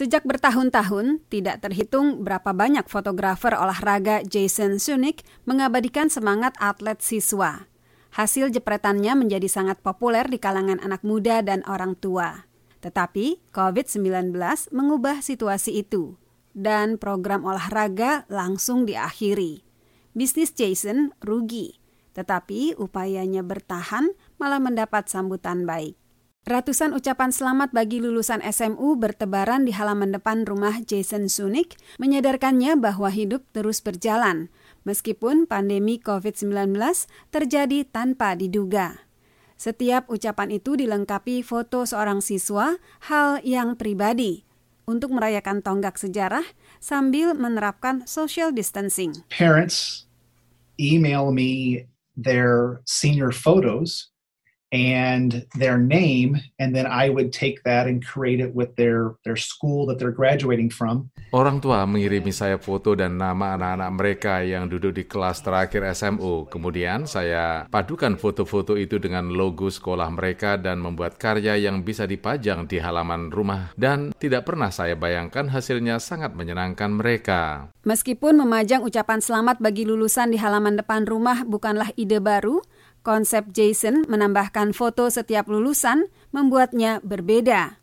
Sejak bertahun-tahun, tidak terhitung berapa banyak fotografer olahraga Jason Sunik mengabadikan semangat atlet siswa. Hasil jepretannya menjadi sangat populer di kalangan anak muda dan orang tua. Tetapi COVID-19 mengubah situasi itu, dan program olahraga langsung diakhiri. Bisnis Jason rugi, tetapi upayanya bertahan malah mendapat sambutan baik. Ratusan ucapan selamat bagi lulusan SMU bertebaran di halaman depan rumah Jason Sunik, menyadarkannya bahwa hidup terus berjalan, meskipun pandemi COVID-19 terjadi tanpa diduga. Setiap ucapan itu dilengkapi foto seorang siswa, hal yang pribadi, untuk merayakan tonggak sejarah sambil menerapkan social distancing. Parents email me their senior photos and their name and then I would take that and create it with their their school that they're graduating from. Orang tua mengirimi saya foto dan nama anak-anak mereka yang duduk di kelas terakhir SMU. Kemudian saya padukan foto-foto itu dengan logo sekolah mereka dan membuat karya yang bisa dipajang di halaman rumah dan tidak pernah saya bayangkan hasilnya sangat menyenangkan mereka. Meskipun memajang ucapan selamat bagi lulusan di halaman depan rumah bukanlah ide baru, Konsep Jason menambahkan foto setiap lulusan membuatnya berbeda.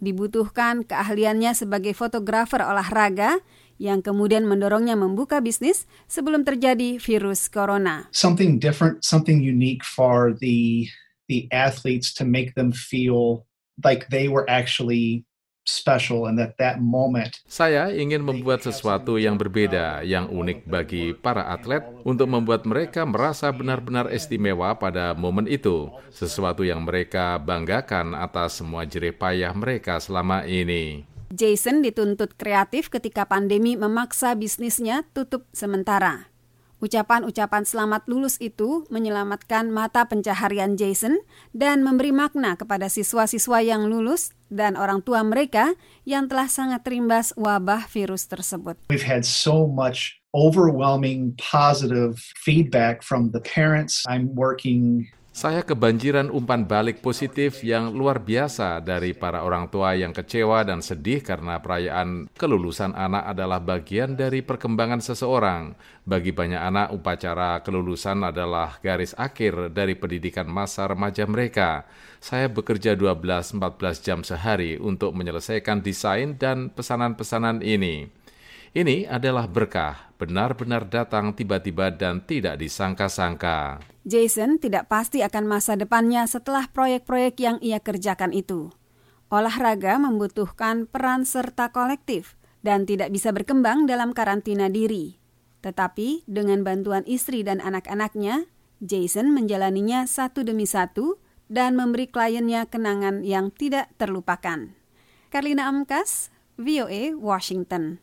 Dibutuhkan keahliannya sebagai fotografer olahraga yang kemudian mendorongnya membuka bisnis sebelum terjadi virus corona. Something different, something unique for the the athletes to make them feel like they were actually special and that that moment. Saya ingin membuat sesuatu yang berbeda, yang unik bagi para atlet untuk membuat mereka merasa benar-benar istimewa pada momen itu, sesuatu yang mereka banggakan atas semua jerih payah mereka selama ini. Jason dituntut kreatif ketika pandemi memaksa bisnisnya tutup sementara. Ucapan-ucapan selamat lulus itu menyelamatkan mata pencaharian Jason dan memberi makna kepada siswa-siswa yang lulus dan orang tua mereka yang telah sangat terimbas wabah virus tersebut. We've had so much overwhelming positive feedback from the parents. I'm working saya kebanjiran umpan balik positif yang luar biasa dari para orang tua yang kecewa dan sedih karena perayaan kelulusan anak adalah bagian dari perkembangan seseorang. Bagi banyak anak, upacara kelulusan adalah garis akhir dari pendidikan masa remaja mereka. Saya bekerja 12-14 jam sehari untuk menyelesaikan desain dan pesanan-pesanan ini. Ini adalah berkah, benar-benar datang tiba-tiba dan tidak disangka-sangka. Jason tidak pasti akan masa depannya setelah proyek-proyek yang ia kerjakan itu. Olahraga membutuhkan peran serta kolektif dan tidak bisa berkembang dalam karantina diri. Tetapi dengan bantuan istri dan anak-anaknya, Jason menjalaninya satu demi satu dan memberi kliennya kenangan yang tidak terlupakan. Karlina Amkas, VOA, Washington.